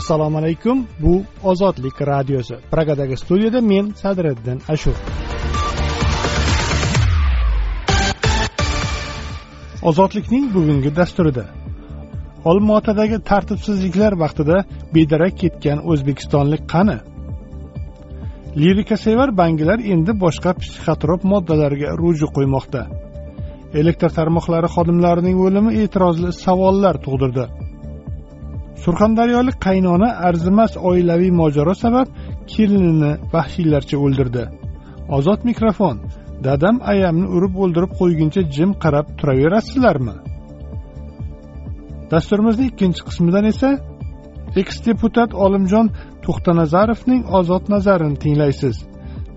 assalomu alaykum. Bu ozodlik radiosi. Pragadagi studiyada men sadriddin ashur. Ozodlikning bugungi dasturida olmaotadagi tartibsizliklar vaqtida bedarak ketgan o'zbekistonlik qani? Lirikasevar bangilar endi boshqa psixotrop moddalarga ruju qo'ymoqda. Elektr tarmoqlari xodimlarining o'limi e'tirozli savollar tug'dirdi. Surxondaryolik qaynona arzimas oilaviy mojaro sabab kelinini vahshiylarcha o'ldirdi. Ozod mikrofon. Dadam ayamni urib o'ldirib qo'yguncha jim qarab turaverasizlarmi? Dasturimizning ikkinchi qismidan esa eks deputat olimjon to'xtanazarovning ozod nazarini tinglaysiz.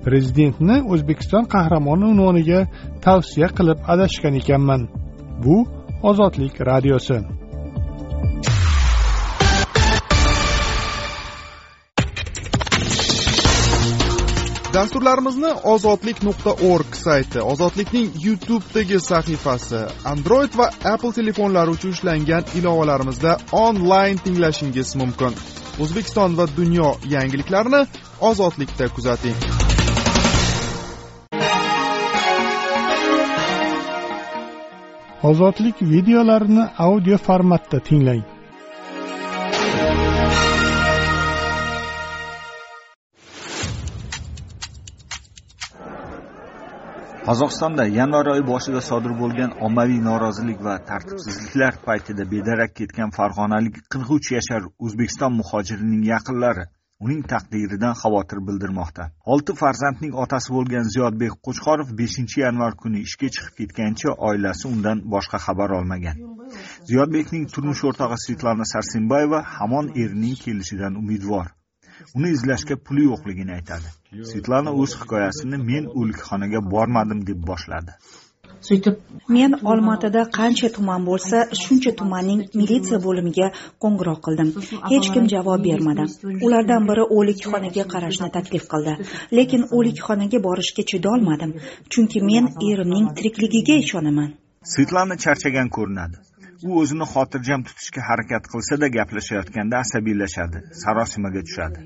Prezidentni o'zbekiston qahramoni unvoniga tavsiya qilib adashgan ekanman. Bu ozodlik radiosi. Dasturlarimizni ozodlik nuqta org sayti ozodlikning youtubedagi sahifasi android va apple telefonlari uchun ishlangan ilovalarimizda onlayn tinglashingiz mumkin. O'zbekiston va dunyo yangiliklarini ozodlikda kuzating. Ozodlik videolarini audio formatda tinglang. Qozog'istonda yanvar oyi boshida sodir bo'lgan ommaviy norozilik va tartibsizliklar paytida bedarak ketgan farg'onalik qirq uch yashar o'zbekiston muhojirining yaqinlari uning taqdiridan xavotir bildirmoqda. Olti farzandning otasi bo'lgan ziyodbek qo'chqorov beshinchi yanvar kuni ishga chiqib ketgancha oilasi undan boshqa xabar olmagan. Ziyodbekning turmush o'rtog'i svetlana sarsenbayeva hamon erining kelishidan umidvor. Uni izlashga puli yo'qligini aytadi. Svetlana o'z hikoyasini men o'likxonaga bormadim deb boshladi. Сөйтіп мен olmaotada qancha tuman bo'lsa shuncha tumanning militsiya bo'limiga qo'ng'iroq qildim. Hech kim javob bermadi. Ulardan biri o'likxonaga qarashni taklif qildi. Lekin o'likxonaga borishga chidolmadim chunki men erimning tirikligiga ishonaman. Svetlana charchagan ko'rinadi u o'zini xotirjam tutishga harakat qilsa-da gaplashayotganda asabiylashadi sarosimaga tushadi.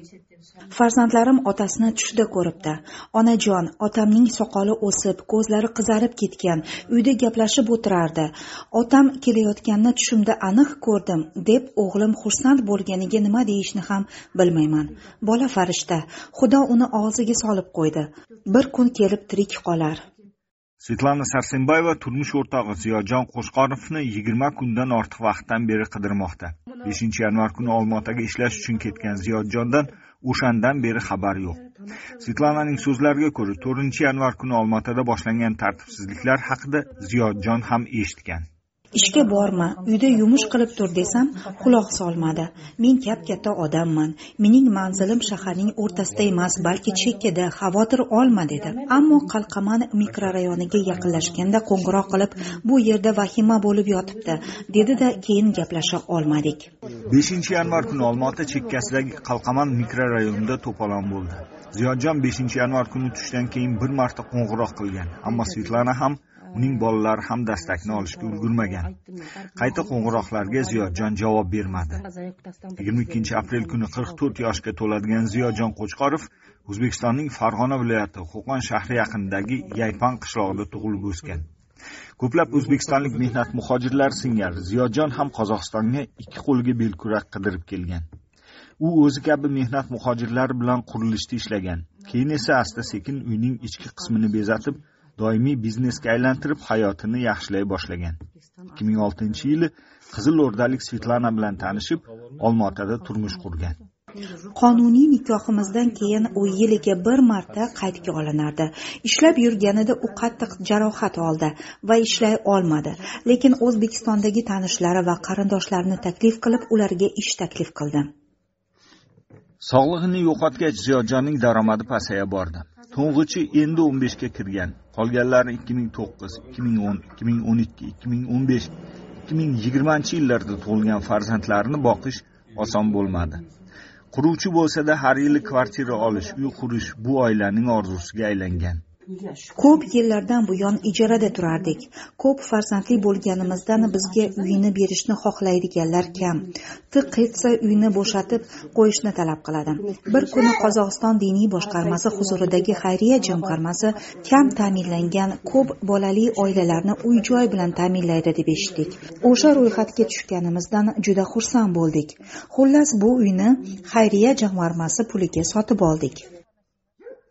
Farzandlarim otasini tushda ko'ribdi. Onajon otamning soqoli o'sib ko'zlari qizarib ketgan uyda gaplashib o'tirardi. Otam kelayotganini tushimda aniq ko'rdim deb o'g'lim xursand bo'lganiga nima deyishni ham bilmayman. Bola farishta xudo uni og'ziga solib qo'ydi. Bir kun kelib tirik qolar. Svetlana sarsenbayeva turmush o'rtog'i ziyojon qo'shqorovni yigirma kundan ortiq vaqtdan beri qidirmoqda. Beshinchi yanvar kuni olmaotaga ishlash uchun ketgan ziyodjondan o'shandan beri xabar yo'q. Svetlananing so'zlariga ko'ra to'rtinchi yanvar kuni olmaotada boshlangan tartibsizliklar haqida ziyodjon ham eshitgan. Ishga borma uyda yumush qilib tur desam quloq solmadi. Men kap katta odamman. Mening manzilim shaharning o'rtasida emas balki chekkada xavotir olma dedi. Ammo qalqaman mikrorayoniga yaqinlashganda qo'ng'iroq qilib bu yerda vahima bo'lib yotibdi dedida keyin gaplasha olmadik. Beshinchi yanvar kuni olmaota chekkasidagi qalqaman mikrorayonida to'polon bo'ldi. Ziyodjon beshinchi yanvar kuni tushdan keyin bir marta qo'ng'iroq qilgan ammo svetlana ham uning bolalari ham dastakni olishga ulgurmagan. Qayta qo'ng'iroqlarga ziyodjon javob bermadi. Yigirma ikkinchi aprel kuni qirq to'rt yoshga to'ladigan ziyodjon qo'chqorov o'zbekistonning farg'ona viloyati qo'qon shahri yaqinidagi yaypan qishlog'ida tug'ilib o'sgan. Ko'plab o'zbekistonlik mehnat muhojirlari singari ziyodjon ham qozog'istonga ikki qo'liga belkurak qidirib kelgan. U o'zi kabi mehnat muhojirlari bilan qurilishda ishlagan. Keyin esa asta sekin uyning ichki qismini bezatib doimiy biznesga aylantirib hayotini yaxshilay boshlagan. ikki ming oltinchi yili qizil o'rdalik svetlana bilan tanishib olmaotada turmush qurgan. Qonuniy nikohimizdan keyin u yiliga bir marta qaydga olinardi. Ishlab yurganida u qattiq jarohat oldi va ishlay olmadi. Lekin o'zbekistondagi tanishlari va qarindoshlarini taklif qilib ularga ish taklif qildi. Sog'lig'ini yo'qotgach ziyodjonning daromadi pasaya bordi to'ng'ichi endi 15 ga kirgan. Qolganlari 2009, 2010, 2012, 2015, 2020-yillarda tug'ilgan farzandlarini boqish oson bo'lmadi. Quruvchi bo'lsada har yili kvartira olish uy qurish bu oilaning orzusiga aylangan. Ko'p yillardan buyon ijarada turardik. Ko'p farzandli bo'lganimizdan bizga uyni berishni xohlaydiganlar kam. Tiq etsa uyni bo'shatib qo'yishni talab qiladi bir kuni qozog'iston diniy boshqarmasi huzuridagi xayriya jamg'armasi kam ta'minlangan ko'p bolali oilalarni uy joy bilan ta'minlaydi deb eshitdik. O'sha ro'yxatga tushganimizdan juda xursand bo'ldik. Xullas bu uyni xayriya jamg'armasi puliga sotib oldik.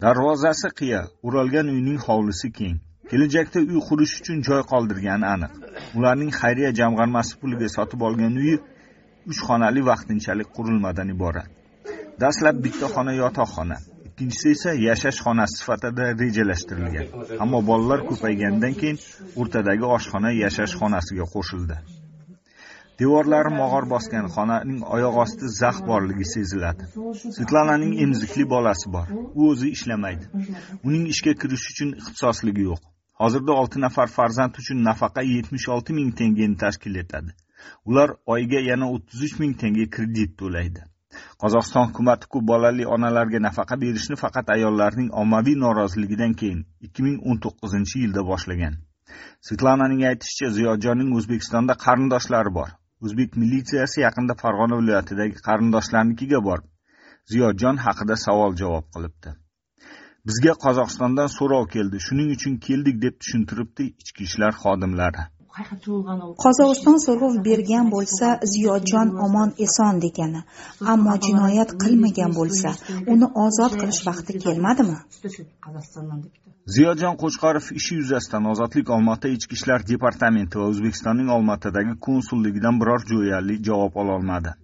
Darvozasi qiya o'ralgan uyning hovlisi keng. Kelajakda uy qurish uchun joy qoldirgani aniq. Ularning xayriya jamg'armasi puliga sotib olgan uyi uch xonali vaqtinchalik qurilmadan iborat. Dastlab bitta xona yotoqxona ikkinchisi esa yashash xonasi sifatida rejalashtirilgan. Ammo bolalar ko'payganidan keyin o'rtadagi oshxona yashash xonasiga qo'shildi. Devorlari mog'or bosgan xonaning oyoq osti zax borligi seziladi. Svetlananing emizikli bolasi bor. U o'zi ishlamaydi. Uning ishga kirish uchun ixtisosligi yo'q. Hozirda olti nafar farzand uchun nafaqa yetmish olti ming tengani tashkil etadi. Ular oyiga yana o'ttiz uch ming tenge kredit to'laydi. Qozog'iston hukumati ko'p bolali onalarga nafaqa berishni faqat ayollarning ommaviy noroziligidan keyin ikki ming o'n to'qqizinchi yilda boshlagan. Svetlananing aytishicha ziyodjonning o'zbekistonda qarindoshlari bor. O'zbek militsiyasi yaqinda farg'ona viloyatidagi qarindoshlarnikiga borib ziyodjon haqida savol javob qilibdi. Bizga qozog'istondan so'rov keldi shuning uchun keldik deb tushuntiribdi ichki ishlar xodimlari. Qozog'iston so'rov bergan bo'lsa ziyodjon omon eson degani. Ammo jinoyat qilmagan bo'lsa uni ozod qilish vaqti kelmadimi? Ziyodjon qo'chqorov ishi yuzasidan ozodlik olmaota ichki ishlar departamenti va o'zbekistonning olmaotadagi konsulligidan biror jo'yali javob ololmadi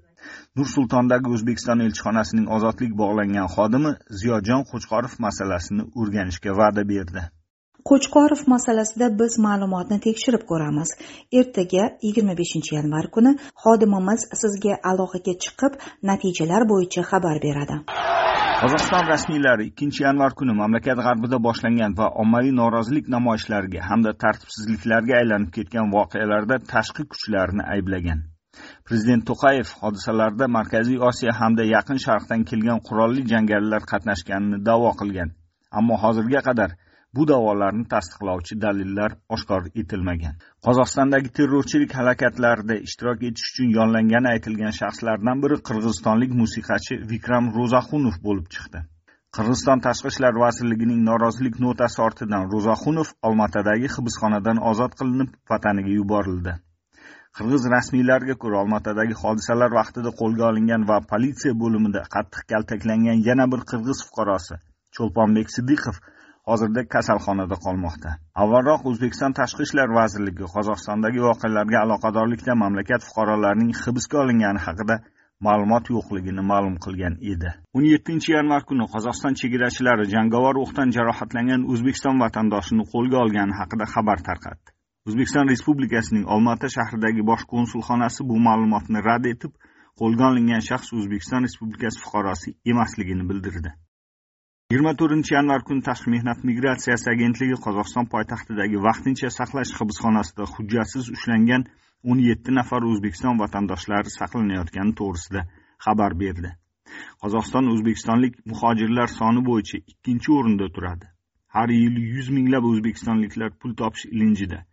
nur sultondagi o'zbekiston elchixonasining ozodlik bog'langan xodimi ziyodjon qo'chqorov masalasini o'rganishga va'da berdi. Qo'chqorov masalasida biz ma'lumotni tekshirib ko'ramiz. Ertaga yigirma beshinchi yanvar kuni xodimimiz sizga aloqaga chiqib natijalar bo'yicha xabar beradi. Qozog'iston rasmiylari ikkinchi yanvar kuni mamlakat g'arbida boshlangan va ommaviy norozilik namoyishlariga hamda tartibsizliklarga aylanib ketgan voqealarda tashqi kuchlarni ayblagan. Prezident to'qayev hodisalarda markaziy osiyo hamda yaqin sharqdan kelgan qurolli jangarilar qatnashganini da'vo qilgan. Ammo hozirga qadar bu da'volarni tasdiqlovchi dalillar oshkor etilmagan. Qozog'istondagi terrorchilik harakatlarida ishtirok etish uchun yollangani aytilgan shaxslardan biri qirg'izistonlik musiqachi vikram ro'zaxunov bo'lib chiqdi. Qirg'iziston tashqi ishlar vazirligining norozilik notasi ortidan ro'zaxunov olmaotadagi hibsxonadan ozod qilinib vataniga yuborildi. Qirg'iz rasmiylariga ko'ra olmaotadagi hodisalar vaqtida qo'lga olingan va politsiya bo'limida qattiq kaltaklangan yana bir qirg'iz fuqarosi cho'lponbek siddiqov hozirda kasalxonada qolmoqda. Avvalroq o'zbekiston tashqi ishlar vazirligi qozog'istondagi voqealarga aloqadorlikda mamlakat fuqarolarining hibsga olingani haqida ma'lumot yo'qligini ma'lum qilgan edi. O'n yettinchi yanvar kuni qozog'iston chegarachilari jangovar o'qdan jarohatlangan o'zbekiston vatandoshini qo'lga olgani haqida xabar tarqatdi. O'zbekiston respublikasining olmaota shahridagi bosh konsulxonasi bu ma'lumotni rad etib qo'lga olingan shaxs o'zbekiston respublikasi fuqarosi emasligini bildirdi. Yigirma to'rtinchi yanvar kuni tashqi mehnat migratsiyasi agentligi qozog'iston poytaxtidagi vaqtincha saqlash hibsxonasida hujjatsiz ushlangan o'n yetti nafar o'zbekiston vatandoshlari saqlanayotgani to'g'risida xabar berdi. Qozog'iston o'zbekistonlik muhojirlar soni bo'yicha ikkinchi o'rinda turadi. Har yili yuz minglab o'zbekistonliklar pul topish ilinjida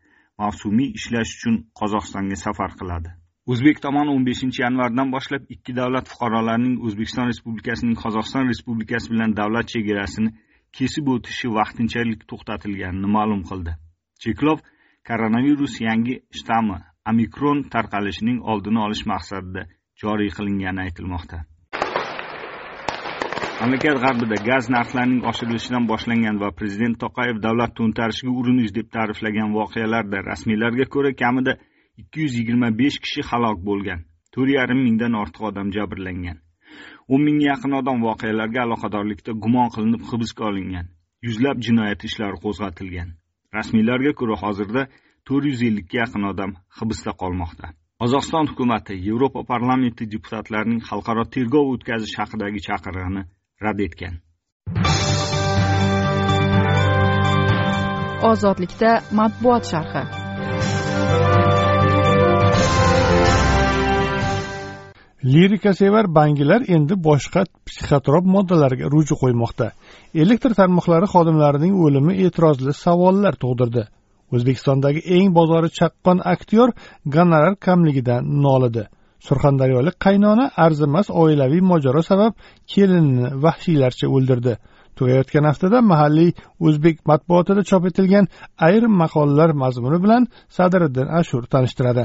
mavsumiy ishlash uchun qozog'istonga safar qiladi. O'zbek tomoni o'n beshinchi yanvardan boshlab ikki davlat fuqarolarining o'zbekiston respublikasining qozog'iston respublikasi bilan davlat chegarasini kesib o'tishi vaqtinchalik to'xtatilganini ma'lum qildi. Cheklov koronavirus yangi shtammi omikron tarqalishining oldini olish maqsadida joriy qilingani aytilmoqda. Mamlakat g'arbida gaz narxlarining oshirilishidan boshlangan va prezident to'qayev davlat to'ntarishiga urinish deb ta'riflagan voqealarda rasmiylarga ko'ra kamida ikki yuz yigirma besh kishi halok bo'lgan. To'rt yarim mingdan ortiq odam jabrlangan. 10 mingga yaqin odam voqealarga aloqadorlikda gumon qilinib hibsga olingan. Yuzlab jinoyat ishlari qo'zg'atilgan. Rasmiylarga ko'ra hozirda 450 ga yaqin odam hibsda qolmoqda. Qozog'iston hukumati yevropa parlamenti deputatlarining xalqaro tergov o'tkazish haqidagi chaqirig'ini rad etgan. Ozodlikda matbuot sharhi. Lirikasevar bangilar endi boshqa psixotrop moddalarga ruju qo'ymoqda. Elektr tarmoqlari xodimlarining o'limi e'tirozli savollar tug'dirdi. O'zbekistondagi eng bozori chaqqon aktyor gonorar kamligidan nolidi. Surxondaryolik qaynona arzimas oilaviy mojaro sabab kelinini vahshiylarcha o'ldirdi. Tugayotgan haftada mahalliy o'zbek matbuotida chop etilgan ayrim maqolalar mazmuni bilan sadriddin ashur tanishtiradi.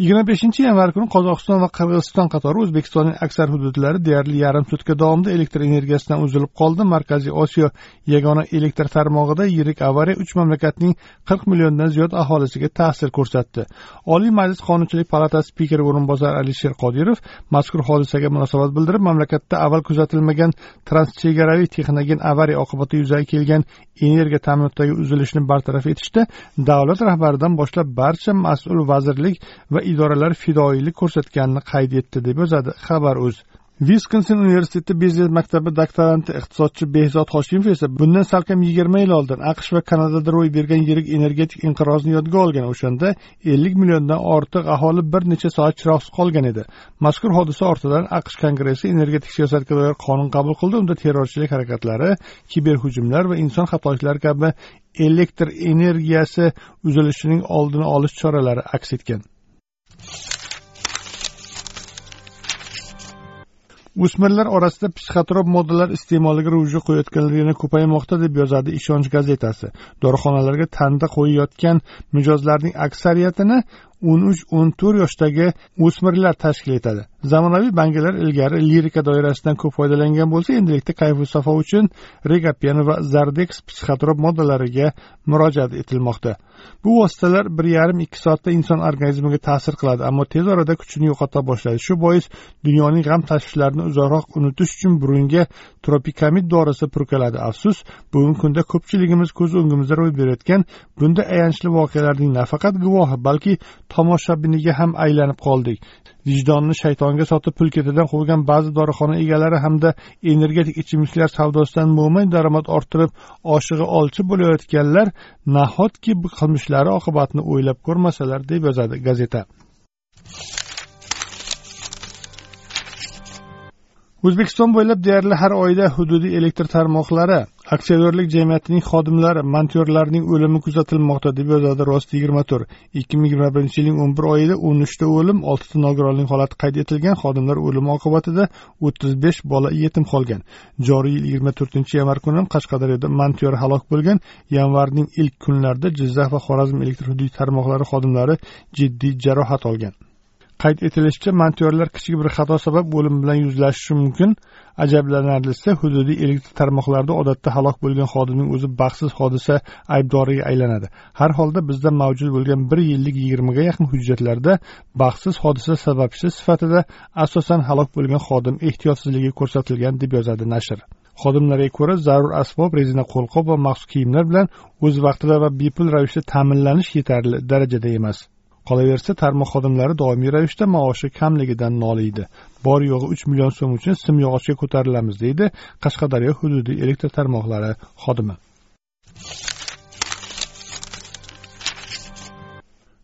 Yigirma beshinchi yanvar kuni qozog'iston va qirg'iziston qatori o'zbekistonning aksar hududlari deyarli yarim sutka davomida elektr energiyasidan uzilib qoldi. Markaziy osiyo yagona elektr tarmog'ida yirik avariya uch mamlakatning qirq milliondan ziyod aholisiga ta'sir ko'rsatdi. Oliy majlis qonunchilik palatasi spikeri o'rinbosari alisher qodirov mazkur hodisaga munosabat bildirib mamlakatda avval kuzatilmagan transchegaraviy texnogen avariya oqibatida yuzaga kelgan energiya ta'minotidagi uzilishni bartaraf etishda davlat rahbaridan boshlab barcha mas'ul vazirlik va idoralar fidoyilik ko'rsatganini qayd etdi deb yozadi xabar uz viskonsin universiteti biznes maktabi doktoranti iqtisodchi behzod hoshimov esa bundan salkam yigirma yil oldin aqsh va kanadada ro'y bergan yirik energetik inqirozni yodga olgan o'shanda ellik milliondan ortiq aholi bir necha soat chiroqsiz qolgan edi. Mazkur hodisa ortidan aqsh kongressi energetik siyosatga doir qonun qabul qildi unda terrorchilik harakatlari kiberhujumlar va inson xatoliklari kabi elektr energiyasi uzilishining oldini olish choralari aks etgan. O'smirlar orasida psixotrop moddalar iste'moliga ruju qo'yayotganlar yana ko'paymoqda deb yozadi ishonch gazetasi. Dorixonalarga tanda qo'yayotgan mijozlarning aksariyatini o'n uch o'n to'rt yoshdagi o'smirlar tashkil etadi. Zamonaviy bangilar ilgari lirika doirasidan ko'p foydalangan bo'lsa endilikda kayfu safo uchun regapen va zardex psixotrop moddalariga murojaat etilmoqda. Bu vositalar bir yarim ikki soatda inson organizmiga ta'sir qiladi ammo tez orada kuchini yo'qota boshlaydi shu bois dunyoning g'am tashvishlarini uzoqroq unutish uchun burunga tropikamid dorisi purkaladi. Afsus bugungi kunda ko'pchiligimiz ko'z o'ngimizda ro'y berayotgan bunday ayanchli voqealarning nafaqat guvohi balki tomoshabiniga ham aylanib qoldik. Vijdonni shaytonga sotib pul ketidan quvgan ba'zi dorixona egalari hamda energetik ichimliklar savdosidan mo'min daromad orttirib oshig'i olchi bo'layotganlar nahotki bu qilmishlari oqibatini o'ylab ko'rmasalar deb yozadi gazeta. O'zbekiston bo'ylab deyarli har oyda hududiy elektr tarmoqlari aksiyadorlik jamiyatining xodimlari montyorlarning o'limi kuzatilmoqda deb yozadi rost yigirma to'rt ikki ming yigirma birinchi yilning o'n bir oyida o'n uchta o'lim oltita nogironlik holati qayd etilgan xodimlar o'limi oqibatida o'ttiz besh bola yetim qolgan. Joriy yil yigirma to'rtinchi yanvar kuni qashqadaryoda montyor halok bo'lgan. Yanvarning ilk kunlarida jizzax va xorazm elektr hududiy tarmoqlari xodimlari jiddiy jarohat olgan. Qayd etilishicha montyorlar kichik bir xato sabab o'lim bilan yuzlashishi mumkin. Ajablanarlisi hududiy elektr tarmoqlarida odatda halok bo'lgan xodimning o'zi baxtsiz hodisa aybdoriga aylanadi. Har holda bizda mavjud bo'lgan bir yillik yigirmaga yaqin hujjatlarda baxtsiz hodisa sababchisi sifatida asosan halok bo'lgan xodim ehtiyotsizligi ko'rsatilgan deb yozadi nashr. Xodimlarga ko'ra zarur asbob rezina qo'lqop va maxsus kiyimlar bilan o'z vaqtida va bepul ravishda ta'minlanish yetarli darajada emas. Qolaversa tarmoq xodimlari doimiy ravishda maoshi kamligidan noliydi. Bor yo'g'i uch million so'm uchun simyog'ochga ko'tarilamiz deydi qashqadaryo hududiy elektr tarmoqlari xodimi.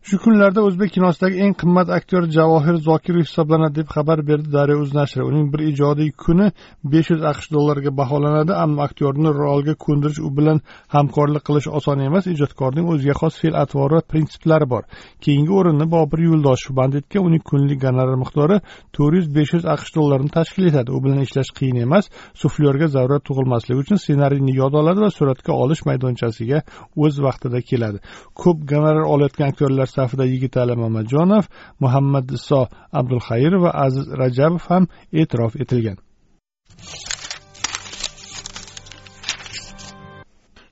Shu kunlarda o'zbek kinosidagi eng qimmat aktyor javohir zokirov hisoblanadi deb xabar berdi daryo o'z nashri. Uning bir ijodiy kuni besh yuz aqsh dollariga baholanadi ammo aktyorni rolga ko'ndirish u bilan hamkorlik qilish oson emas. Ijodkorning o'ziga xos fe'l atvori va prinsiplari bor. Keyingi o'rinni bobur yo'ldoshev band etgan uning kunlik gonorar miqdori to'rt yuz besh yuz aqsh dollarini tashkil etadi. U bilan ishlash qiyin emas suflyorga zarurat tug'ilmasligi uchun ssenariyni yod oladi va suratga olish maydonchasiga o'z vaqtida keladi. Ko'p gonorar olayotgan aktyorlar safida yigitali mamajonov muhammad iso abdulxayir va aziz rajabov ham e'tirof etilgan.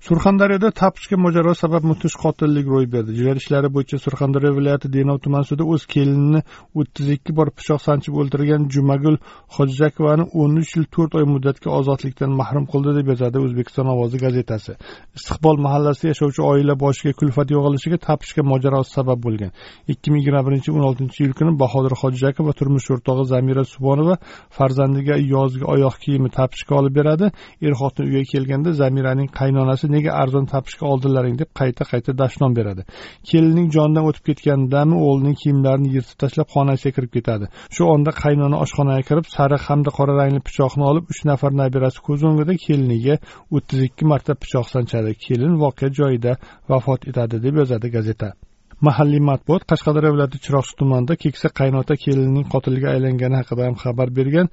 Surxondaryoda tapishga mojaro sabab mudhish qotillik ro'y berdi. Jinoyat ishlari bo'yicha surxondaryo viloyati denov tuman sudi o'z kelinini o'ttiz ikki bor pichoq sanchib o'ldirgan jumagul hojizakovani o'n uch yil to'rt oy muddatga ozodlikdan mahrum qildi deb yozadi o'zbekiston ovozi gazetasi. Istiqbol mahallasida yashovchi oila boshiga kulfat yog'ilishiga tapishga mojaro sabab bo'lgan. Ikki ming yigirma birinchi yil o'n oltinchi iyul kuni bahodir hojizakov va turmush o'rtog'i zamira subonova farzandiga yozgi oyoq kiyimi tapishga olib beradi. Er xotin uyga kelganda zamiraning qaynonasi nega arzon topishga oldilaring deb qayta qayta dashnom beradi. Kelinning jonidan o'tib ketganidami o'g'lining kiyimlarini yirtib tashlab xonasiga kirib ketadi. Shu onda qaynona oshxonaga kirib sariq hamda qora rangli pichoqni olib uch nafar nabirasi ko'z o'ngida keliniga o'ttiz ikki marta pichoq sanchadi. Kelin voqea joyida vafot etadi deb yozadi gazeta. Mahalliy matbuot qashqadaryo viloyati chiroqchi tumanida keksa qaynota kelinning qotiliga aylangani haqida ham xabar bergan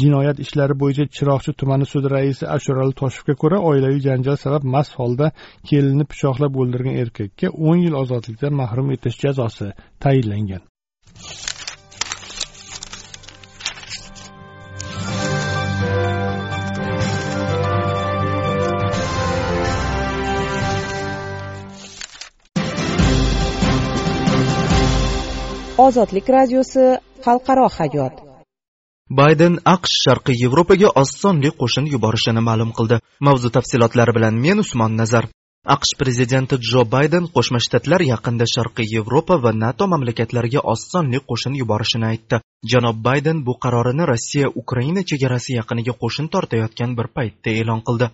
jinoyat ishlari bo'yicha chiroqchi tumani sudi raisi ashurali toshevga ko'ra oilaviy janjal sabab mast holda kelinni pichoqlab o'ldirgan erkakka o'n yil ozodlikdan mahrum etish jazosi tayinlangan. Ozodlik radiosi xalqaro hayot. Bayden aqsh sharqiy yevropaga osonlik qo'shin yuborishini ma'lum qildi. Mavzu tafsilotlari bilan men usmon nazar. Aqsh prezidenti jo bayden qo'shma shtatlar yaqinda sharqiy yevropa va nato mamlakatlariga osonlik qo'shin yuborishini aytdi. Janob bayden bu qarorini rossiya ukraina chegarasi yaqiniga qo'shin tortayotgan bir paytda e'lon qildi.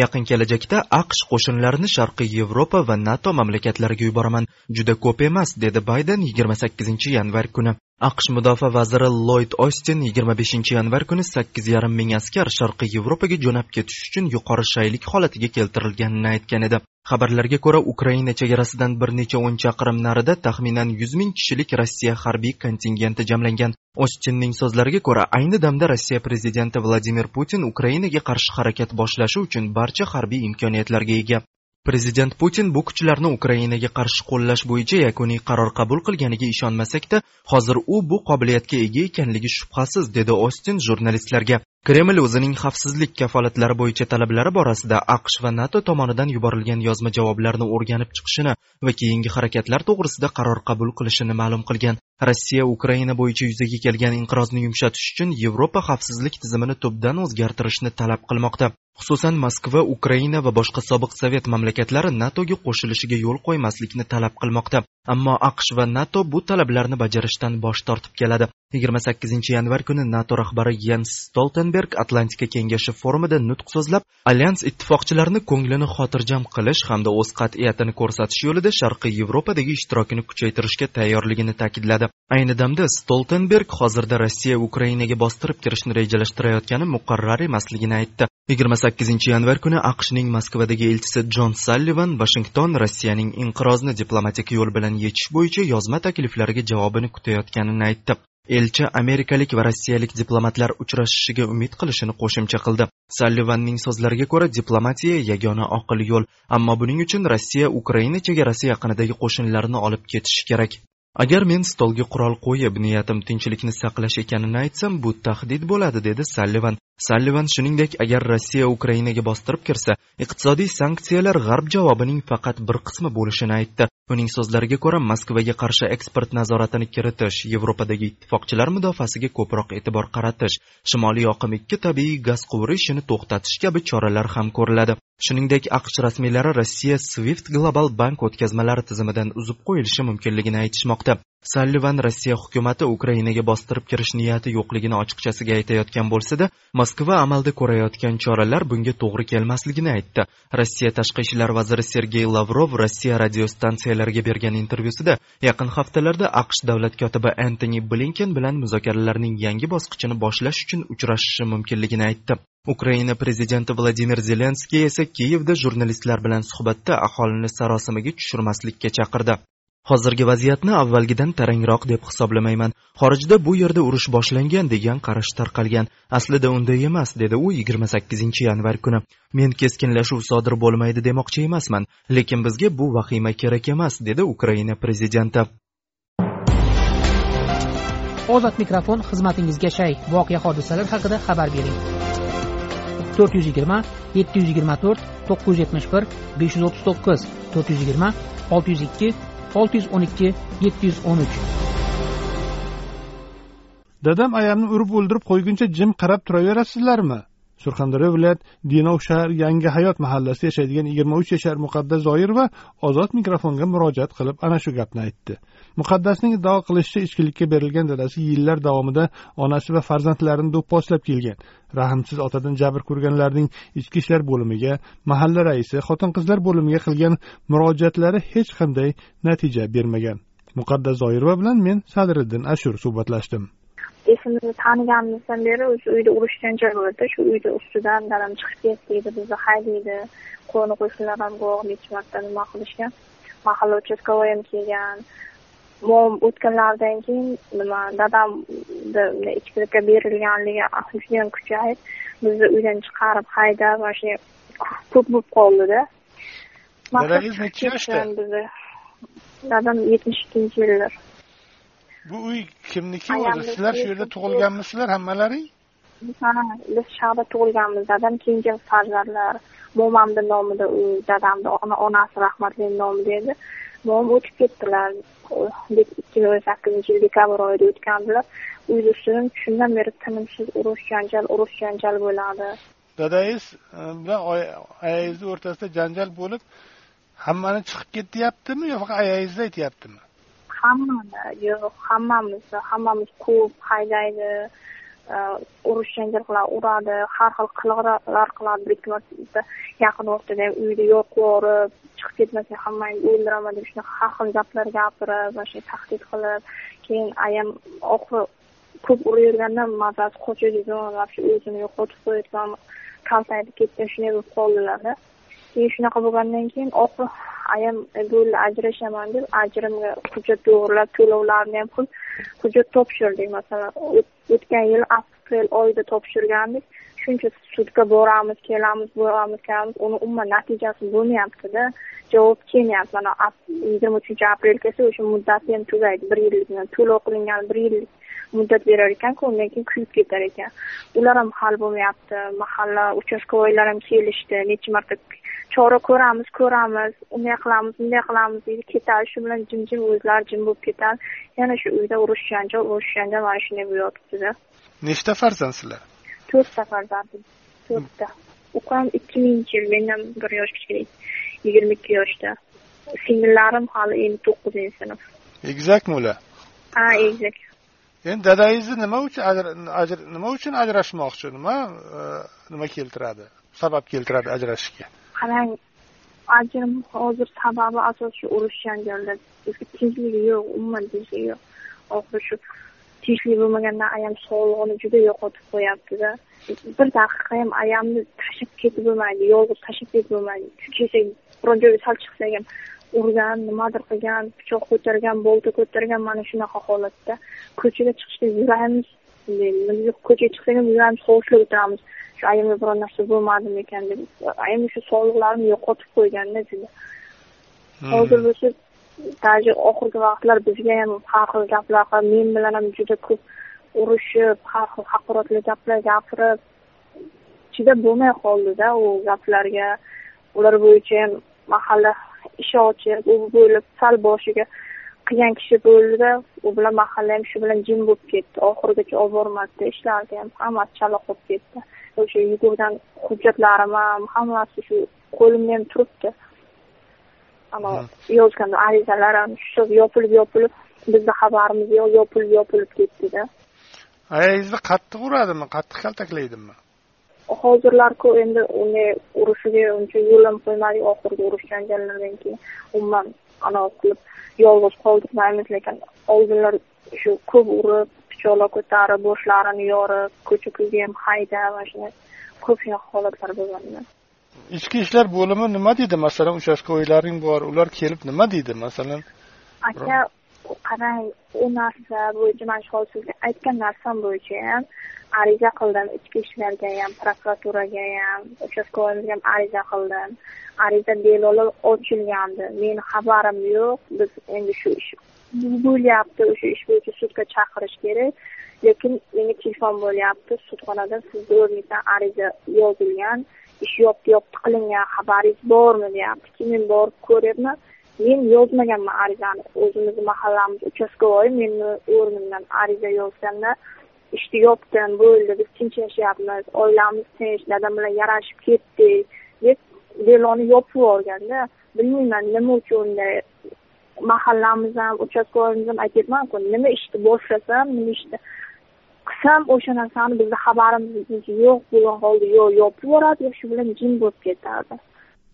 Yaqin kelajakda aqsh qo'shinlarini sharqiy yevropa va nato mamlakatlariga yuboraman. Juda ko'p emas dedi bayden 28 yanvar kuni. Aqsh mudofaa vaziri loyd ostin 25 yanvar kuni 8,5 ming askar sharqiy yevropaga jo'nab ketish uchun yuqori shaylik holatiga keltirilganini aytgan edi. Xabarlarga ko'ra ukraina chegarasidan bir necha o'n chaqirim narida taxminan yuz ming kishilik rossiya harbiy kontingenti jamlangan. Ostinning so'zlariga ko'ra ayni damda rossiya prezidenti vladimir putin ukrainaga qarshi harakat boshlashi uchun barcha harbiy imkoniyatlarga ega. Prezident putin bu kuchlarni ukrainaga qarshi qo'llash bo'yicha yakuniy qaror qabul qilganiga ishonmasakda hozir u bu qobiliyatga ega ekanligi shubhasiz dedi ostin jurnalistlarga. Kreml o'zining xavfsizlik kafolatlari bo'yicha talablari borasida aqsh va nato tomonidan yuborilgan yozma javoblarni o'rganib chiqishini va keyingi harakatlar to'g'risida qaror qabul qilishini ma'lum qilgan. Rossiya ukraina bo'yicha yuzaga kelgan inqirozni yumshatish uchun yevropa xavfsizlik tizimini tubdan o'zgartirishni talab qilmoqda. Xususan moskva ukraina va boshqa sobiq sovet mamlakatlari natoga qo'shilishiga yo'l qo'ymaslikni talab qilmoqda. Ammo aqsh va nato bu talablarni bajarishdan bosh tortib keladi. 28 yanvar kuni nato rahbari yens stoltenberg atlantika kengashi forumida nutq so'zlab alyans ittifoqchilarini ko'nglini xotirjam qilish hamda o'z qat'iyatini ko'rsatish yo'lida sharqiy yevropadagi ishtirokini kuchaytirishga tayyorligini ta'kidladi. Ayni damda stoltenberg hozirda rossiya ukrainaga bostirib kirishni rejalashtirayotgani muqarrar emasligini aytdi. 28 yanvar kuni aqshning moskvadagi elchisi jon sallivan vashington rossiyaning inqirozni diplomatik yo'l bilan yechish bo'yicha yozma takliflariga javobini kutayotganini aytdi. Elchi amerikalik va rossiyalik diplomatlar uchrashishiga umid qilishini qo'shimcha qildi. Sallivanning so'zlariga ko'ra diplomatiya yagona oqil yo'l ammo buning uchun rossiya ukraina chegarasi yaqinidagi qo'shinlarni olib ketishi kerak. Agar men stolga qurol qo'yib niyatim tinchlikni saqlash ekanini aytsam bu tahdid bo'ladi dedi sallivan sallivan shuningdek agar rossiya ukrainaga bostirib kirsa iqtisodiy sanksiyalar g'arb javobining faqat bir qismi bo'lishini aytdi. Uning so'zlariga ko'ra moskvaga qarshi eksport nazoratini kiritish yevropadagi ittifoqchilar mudofaasiga ko'proq e'tibor qaratish shimoliy oqim ikki tabiiy gaz quvuri ishini to'xtatish kabi choralar ham ko'riladi. Shuningdek aqsh rasmiylari rossiya swift global bank o'tkazmalari tizimidan uzib qo'yilishi mumkinligini aytishmoqda. Sallivan rossiya hukumati ukrainaga bostirib kirish niyati yo'qligini ochiqchasiga aytayotgan bo'lsada moskva amalda ko'rayotgan choralar bunga to'g'ri kelmasligini aytdi. Rossiya tashqi ishlar vaziri sergey lavrov rossiya radiostansiyalariga bergan intervyusida yaqin haftalarda aqsh davlat kotibi entoni blinken bilan muzokaralarning yangi bosqichini boshlash uchun uchrashishi mumkinligini aytdi. Ukraina prezidenti vladimir zelenskiy esa kiyevda jurnalistlar bilan suhbatda aholini sarosimaga tushirmaslikka chaqirdi. Hozirgi vaziyatni avvalgidan tarangroq deb hisoblamayman. Xorijda bu yerda urush boshlangan degan qarash tarqalgan. Aslida unday emas dedi u 28 yanvar kuni. Men keskinlashuv sodir bo'lmaydi demoqchi emasman lekin bizga bu vahima kerak emas dedi ukraina prezidenti. Ozod mikrofon xizmatingizga shay. Voqea hodisalar haqida xabar bering. 612 713 dadam ayamni urib o'ldirib qo'yguncha jim qarab turaverasizlarmi? Surxondaryo viloyat denov shahar yangi hayot mahallasida yashaydigan yigirma uch yashar muqaddas zoirova ozod mikrofonga murojaat qilib ana shu gapni aytdi. Muqaddasning iddao qilishicha ichkilikka berilgan dadasi yillar davomida onasi va farzandlarini do'pposlab kelgan. Rahmsiz otadan jabr ko'rganlarning ichki ishlar bo'limiga mahalla raisi xotin qizlar bo'limiga qilgan murojaatlari hech qanday natija bermagan. Muqaddas zoirova bilan men sadriddin ashur suhbatlashdim. Esimni taniganimizdan beri o'sha uyda urush janjal bo'ldi. Shu uyni ustidan dadam chiqib ketdi bizni haydaydi qo'ni qo'shnilar ham guvoh necha marta nima qilishgan mahalla uchastkovoy ham kelgan. Mom o'tganlaridan keyin nima dadamni ichkilikka berilganligi judayam kuchayib bizni uydan chiqarib haydab mana shu ko'p bo'lib qoldida dadangiz necha yoshda? dadam yetmish ikkinchi yillar bu uy kimniki o'zi sizlar shu yerda tug'ilganmisizlar hammalaring ha biz shu yoqda tug'ilganmiz. Dadam keyingi farzandlar momamni nomida uy dadamni onasi rahmatli nomida edi. Momam o'tib ketdilar. Ikki ming o'n sakkizinchi yil dekabr oyida o'tgandilar. Uyni ustidan shundan beri tinimsiz urush janjal urush janjal bo'ladi. Dadangiz e, bilan oyangizni o'rtasida janjal bo'lib hammani chiqib ket deyaptimi yo faqat ayangizni aytyaptimi hammada yo'q hammamizni hammamiz ko'p haydaydi e, urush janjallar uradi har xil qiliqlar qiladi bir ikki marta yaqin vaqtda uyda yo'q yuborib chiqib ketmasa hammangni o'ldiraman deb shunaqa har xil gaplar gapirib mana shu tahdid qilib keyin ayam oxiri ko'p uraverganda mazasi qochadigan вообще o'zini yo'qotib qo'yadigan kaltayib ketgan shunday bo'lib qoldilarda. Keyin shunaqa bo'lgandan keyin oxiri ayam e, bo'ldi ajrashaman deb ajrimga hujjat to'g'irlab to'lovlarni ham qilib hujjat topshirdik masalan o'tgan yil aprel oyida topshirgandik. Shuncha sudga boramiz kelamiz boramiz kelamiz. Uni umuman natijasi bo'lmayaptida. Javob kelmayapti. Mana yigirma uchinchi aprel kelsa o'sha muddati ham tugaydi. Bir yillik to'lov qilingan bir yillik muddat berar ekanku undan keyin kuyib ketar ekan. Ular ham hal bo'lmayapti. Mahalla uchastkovoylar ham kelishdi. Necha marta chora ko'ramiz ko'ramiz unday qilamiz bunday qilamiz deydi. Ketadi shu bilan jim jim o'zlari jim bo'lib ketadi yana shu uyda urush janjal urush janjal mana shunday bo'lib yotibdida nechta farzandsizlar to'rtta farzandim. To'rtta. Ukam ikki minginchi yil mendan bir yosh kichkina yigirma ikki yoshda. Singillarim hali endi to'qqizinchi sinf. Egizakmi ular? Ha egizak. Endi dadangizni nima uchun nima uchun ajrashmoqchi? Nima e, nima keltiradi? Sabab keltiradi ajrashishga qarang ajrim hozir sababi asosi urush janjallar bizga tinchligi yo'q umuman tinchligi yo'q. Oxiri shu tinchlik bo'lmagandan ayam sog'lig'ini juda yo'qotib qo'yaptida. Bir daqiqa ham ayamni tashlab ketib bo'lmaydi yolg'iz tashlab ketib bo'lmaydi. Kelsak biron joyga sal chiqsak ham urgan nimadir qilgan pichoq ko'targan bolta ko'targan mana shunaqa holatda ko'chaga chiqishda yuragimiz ko'chaga chiqsak ham yuragimiz hovuchlab o'tiramiz. Shu ayamga biron narsa bo'lmadimi ekan deb ayam shu sog'liqlarini yo'qotib qo'yganda juda hozir bo'lsa даже oxirgi vaqtlar bizga ham har xil gaplar qilib men bilan ham juda ko'p urushib har xil haqoratli gaplar gapirib chidab bo'lmay qoldida u gaplarga. Ular bo'yicha ham mahalla ish ochib u bo'lib sal boshiga qilgan kishi bo'ldida u bilan mahalla ham shu bilan jim bo'lib ketdi. Oxirigacha olib bormadida ishlarga ham hammasi chala qolib ketdi. O'sha yugurgan hujjatlarim ham hammasi shu qo'limda ham turibdi. Anavi yozgan arizalar ham shu yopilib yopilib bizni xabarimiz yo'q yopilib yopilib ketdida. Ayangizni qattiq uradimi? Qattiq kaltaklaydimi hozirlarku endi unday urushiga uncha yo'l ham qo'ymadik oxirgi urush janjallardan keyin umuman anavi qilib yolg'iz qoldirmaymiz lekin oldinlar shu ko'p urib pichoqlar ko'tarib boshlarini yorib ko'cha ko'yga ham haydab mana shunday ko'p shunaqa holatlar bo'lganda. Ichki ishlar bo'limi nima deydi? Masalan uchastkovoylaring bor ular kelib nima deydi? Masalan aka qarang u narsa bo'yicha mana shu hozir sizga aytgan narsam bo'yicha ham ariza qildim ichki ishlarga ham prokuraturaga ham uchastkovoyimizga ham ariza qildim. Ariza bemalol ochilgandi. Meni xabarim yo'q. Biz endi shu ish bo'lyapti o'sha ish bo'yicha sudga chaqirish kerak. Lekin menga telefon bo'lyapti. Sudxonadan sizni o'rningizdan ariza yozilgan ish yopdi yopdi qilingan xabaringiz bormi deyapti. Men borib ko'ryapman. Men yozmaganman arizani o'zimizni mahallamiz uchastkovoy meni o'rnimdan ariza yozganda ishni yopdim bo'ldi biz tinch yashayapmiz oilamiz tinch dadam bilan yarashib ketdik deb deloni yopib yuborganda bilmayman nima uchun unday mahallamiz ham uchastkoyimiz ham aytyapmanku nima ishni boshlasam nima ishni qilsam o'sha narsani bizni xabarimiz yo'q bo'lgan holda yo yopib yuboradi yo shu bilan jim bo'lib ketadi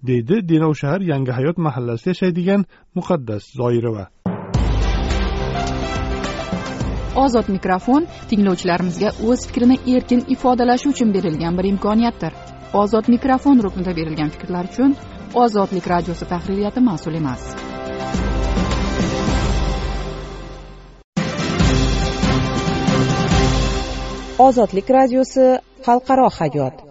deydi denov shahar yangi hayot mahallasida yashaydigan muqaddas zoirova. Ozod mikrofon tinglovchilarimizga o'z fikrini erkin ifodalashi uchun berilgan bir imkoniyatdir. Ozod mikrofon ruknida berilgan fikrlar uchun ozodlik radiosi tahririyati mas'ul emas. Ozodlik radiosi xalqaro hayot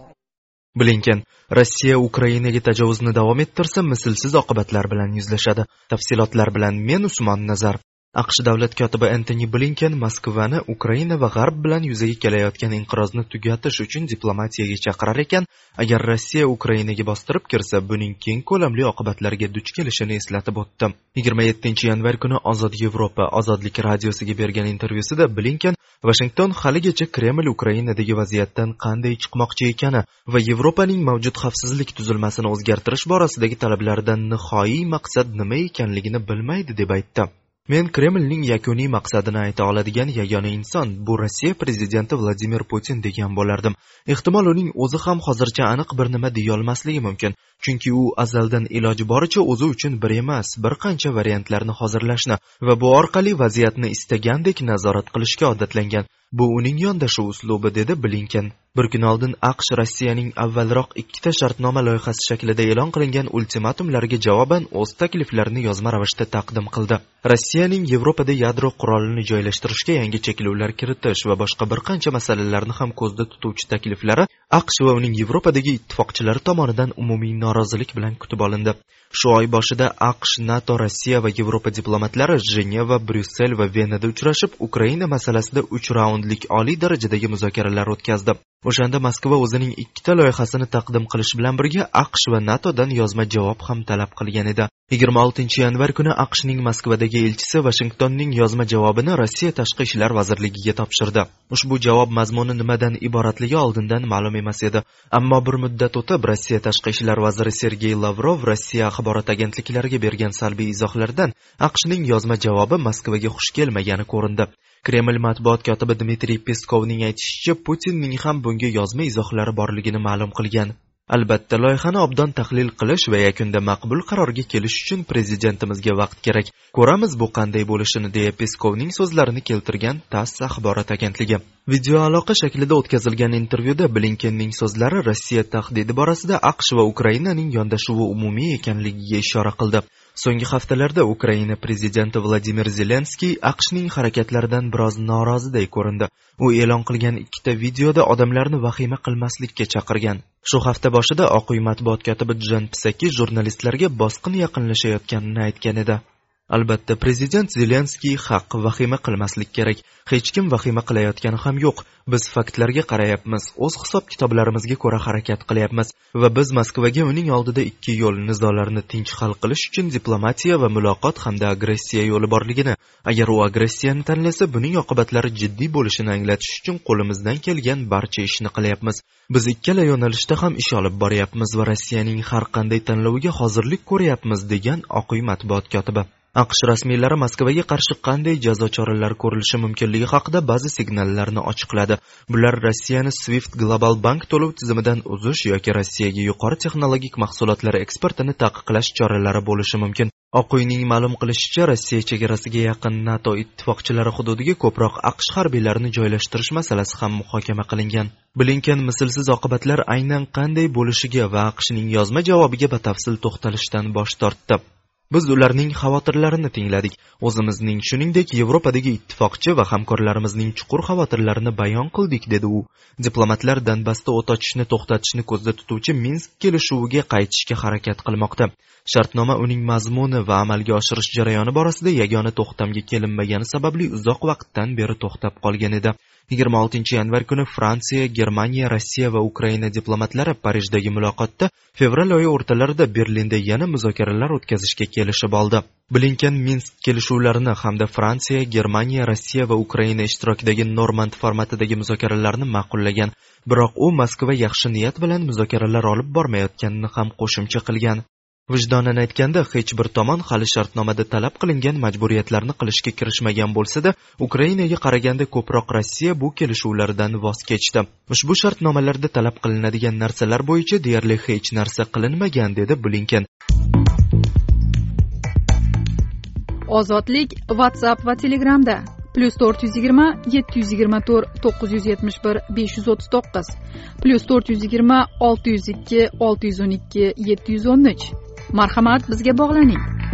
blinken rossiya ukrainaga tajovuzni davom ettirsa mislsiz oqibatlar bilan yuzlashadi. Tafsilotlar bilan men usmon nazarov. Aqsh davlat kotibi entoni blinken moskvani ukraina va g'arb bilan yuzaga kelayotgan inqirozni tugatish uchun diplomatiyaga chaqirar ekan. Agar rossiya ukrainaga bostirib kirsa buning keng ko'lamli oqibatlarga duch kelishini eslatib o'tdi. yigirma yettinchi yanvar kuni ozod yevropa ozodlik radiosiga bergan intervyusida blinken vashington haligacha kreml ukrainadagi vaziyatdan qanday chiqmoqchi ekani va yevropaning mavjud xavfsizlik tuzilmasini o'zgartirish borasidagi talablaridan nihoyiy maqsad nima ekanligini bilmaydi deb aytdi. Men kremlning yakuniy maqsadini ayta oladigan yagona inson bu rossiya prezidenti vladimir putin degan bo'lardim. Ehtimol uning o'zi ham hozircha aniq bir nima deyolmasligi mumkin. Chunki u azaldan iloji boricha o'zi uchun bir emas bir qancha variantlarni hozirlashni va bu orqali vaziyatni istagandek nazorat qilishga odatlangan. Bu uning yondashuv uslubi dedi blinken. Bir kun oldin aqsh rossiyaning avvalroq ikkita shartnoma loyihasi shaklida e'lon qilingan ultimatumlarga javoban o'z takliflarini yozma ravishda taqdim qildi. Rossiyaning yevropada yadro qurolini joylashtirishga yangi cheklovlar kiritish va boshqa bir qancha masalalarni ham ko'zda tutuvchi takliflari aqsh va uning yevropadagi ittifoqchilari tomonidan umumiy norozilik bilan kutib olindi. Shu oy boshida aqsh nato rossiya va yevropa diplomatlari jeneva bryussel va venada uchrashib ukraina masalasida uch raundlik oliy darajadagi muzokaralar o'tkazdi. O'shanda moskva o'zining ikkita loyihasini taqdim qilish bilan birga aqsh va natodan yozma javob ham talab qilgan edi. Yigirma oltinchi yanvar kuni aqshning moskvadagi elchisi vashingtonning yozma javobini rossiya tashqi ishlar vazirligiga topshirdi. Ushbu javob mazmuni nimadan iboratligi oldindan ma'lum emas edi. Ammo bir muddat o'tib rossiya tashqi ishlar vaziri sergey lavrov rossiya axborot agentliklariga bergan salbiy izohlardan aqshning yozma javobi moskvaga xush kelmagani ko'rindi. Kreml matbuot kotibi dmitriy peskovning aytishicha putinning ham bunga yozma izohlari borligini ma'lum qilgan. Albatta loyihani obdon tahlil qilish va yakunda maqbul qarorga kelish uchun prezidentimizga vaqt kerak. Ko'ramiz bu qanday bo'lishini deya peskovning so'zlarini keltirgan tass axborot agentligi. Videoaloqa shaklida o'tkazilgan intervyuda blinkenning so'zlari rossiya tahdidi borasida aqsh va ukrainaning yondashuvi umumiy ekanligiga ishora qildi. So'nggi haftalarda ukraina prezidenti vladimir zelenskiy aqshning harakatlaridan biroz noroziday ko'rindi. U e'lon qilgan ikkita videoda odamlarni vahima qilmaslikka chaqirgan. Shu hafta boshida oq uy matbuot kotibi jan psaki jurnalistlarga bosqin yaqinlashayotganini aytgan edi. Albatta prezident zelenskiy haq vahima qilmaslik kerak. Hech kim vahima qilayotgani ham yo'q. Biz faktlarga qarayapmiz o'z hisob kitoblarimizga ko'ra harakat qilyapmiz va biz moskvaga uning oldida ikki yo'l nizolarni tinch hal qilish uchun diplomatiya va muloqot hamda agressiya yo'li borligini agar u agressiyani tanlasa buning oqibatlari jiddiy bo'lishini anglatish uchun qo'limizdan kelgan barcha ishni qilyapmiz. Biz ikkala yo'nalishda ham ish olib boryapmiz va rossiyaning har qanday tanloviga hozirlik ko'ryapmiz degan oq uy matbuot kotibi. Aqsh rasmiylari moskvaga qarshi qanday jazo choralari ko'rilishi mumkinligi haqida ba'zi signallarni ochiqladi. Bular rossiyani swift global bank to'lov tizimidan uzish yoki rossiyaga yuqori texnologik mahsulotlar eksportini taqiqlash choralari bo'lishi mumkin. Oq uyning ma'lum qilishicha rossiya chegarasiga yaqin nato ittifoqchilari hududiga ko'proq aqsh harbiylarini joylashtirish masalasi ham muhokama qilingan. Blinken mislsiz oqibatlar aynan qanday bo'lishiga va aqshning yozma javobiga batafsil to'xtalishdan bosh tortdi. Biz ularning xavotirlarini tingladik. O'zimizning shuningdek yevropadagi ittifoqchi va hamkorlarimizning chuqur xavotirlarini bayon qildik dedi u. Diplomatlar donbassda o't ochishni to'xtatishni ko'zda tutuvchi minsk kelishuviga qaytishga harakat qilmoqda. Shartnoma uning mazmuni va amalga oshirish jarayoni borasida yagona to'xtamga kelinmagani sababli uzoq vaqtdan beri to'xtab qolgan edi. Yigirma oltinchi yanvar kuni fransiya germaniya rossiya va ukraina diplomatlari parijdagi muloqotda fevral oyi o'rtalarida berlinda yana muzokaralar o'tkazishga kelishib oldi. Blinken minsk kelishuvlarini hamda fransiya germaniya rossiya va ukraina ishtirokidagi normand formatidagi muzokaralarni ma'qullagan. Biroq u moskva yaxshi niyat bilan muzokaralar olib bormayotganini ham qo'shimcha qilgan. Vijdonan aytganda hech bir tomon hali shartnomada talab qilingan majburiyatlarni qilishga kirishmagan bo'lsada ukrainaga qaraganda ko'proq rossiya bu kelishuvlardan voz kechdi. Ushbu shartnomalarda talab qilinadigan narsalar bo'yicha deyarli hech narsa qilinmagan dedi blinken. Ozodlik whatsapp va telegramda plyus to'rt yuz yigirma yetti yuz yigirma to'rt to'qqiz yuz yetmish bir besh yuz o'ttiz to'qqiz. Plyus to'rt yuz yigirma olti yuz ikki olti yuz o'n ikki yetti yuz o'n uch. Marhamat bizga bog'laning.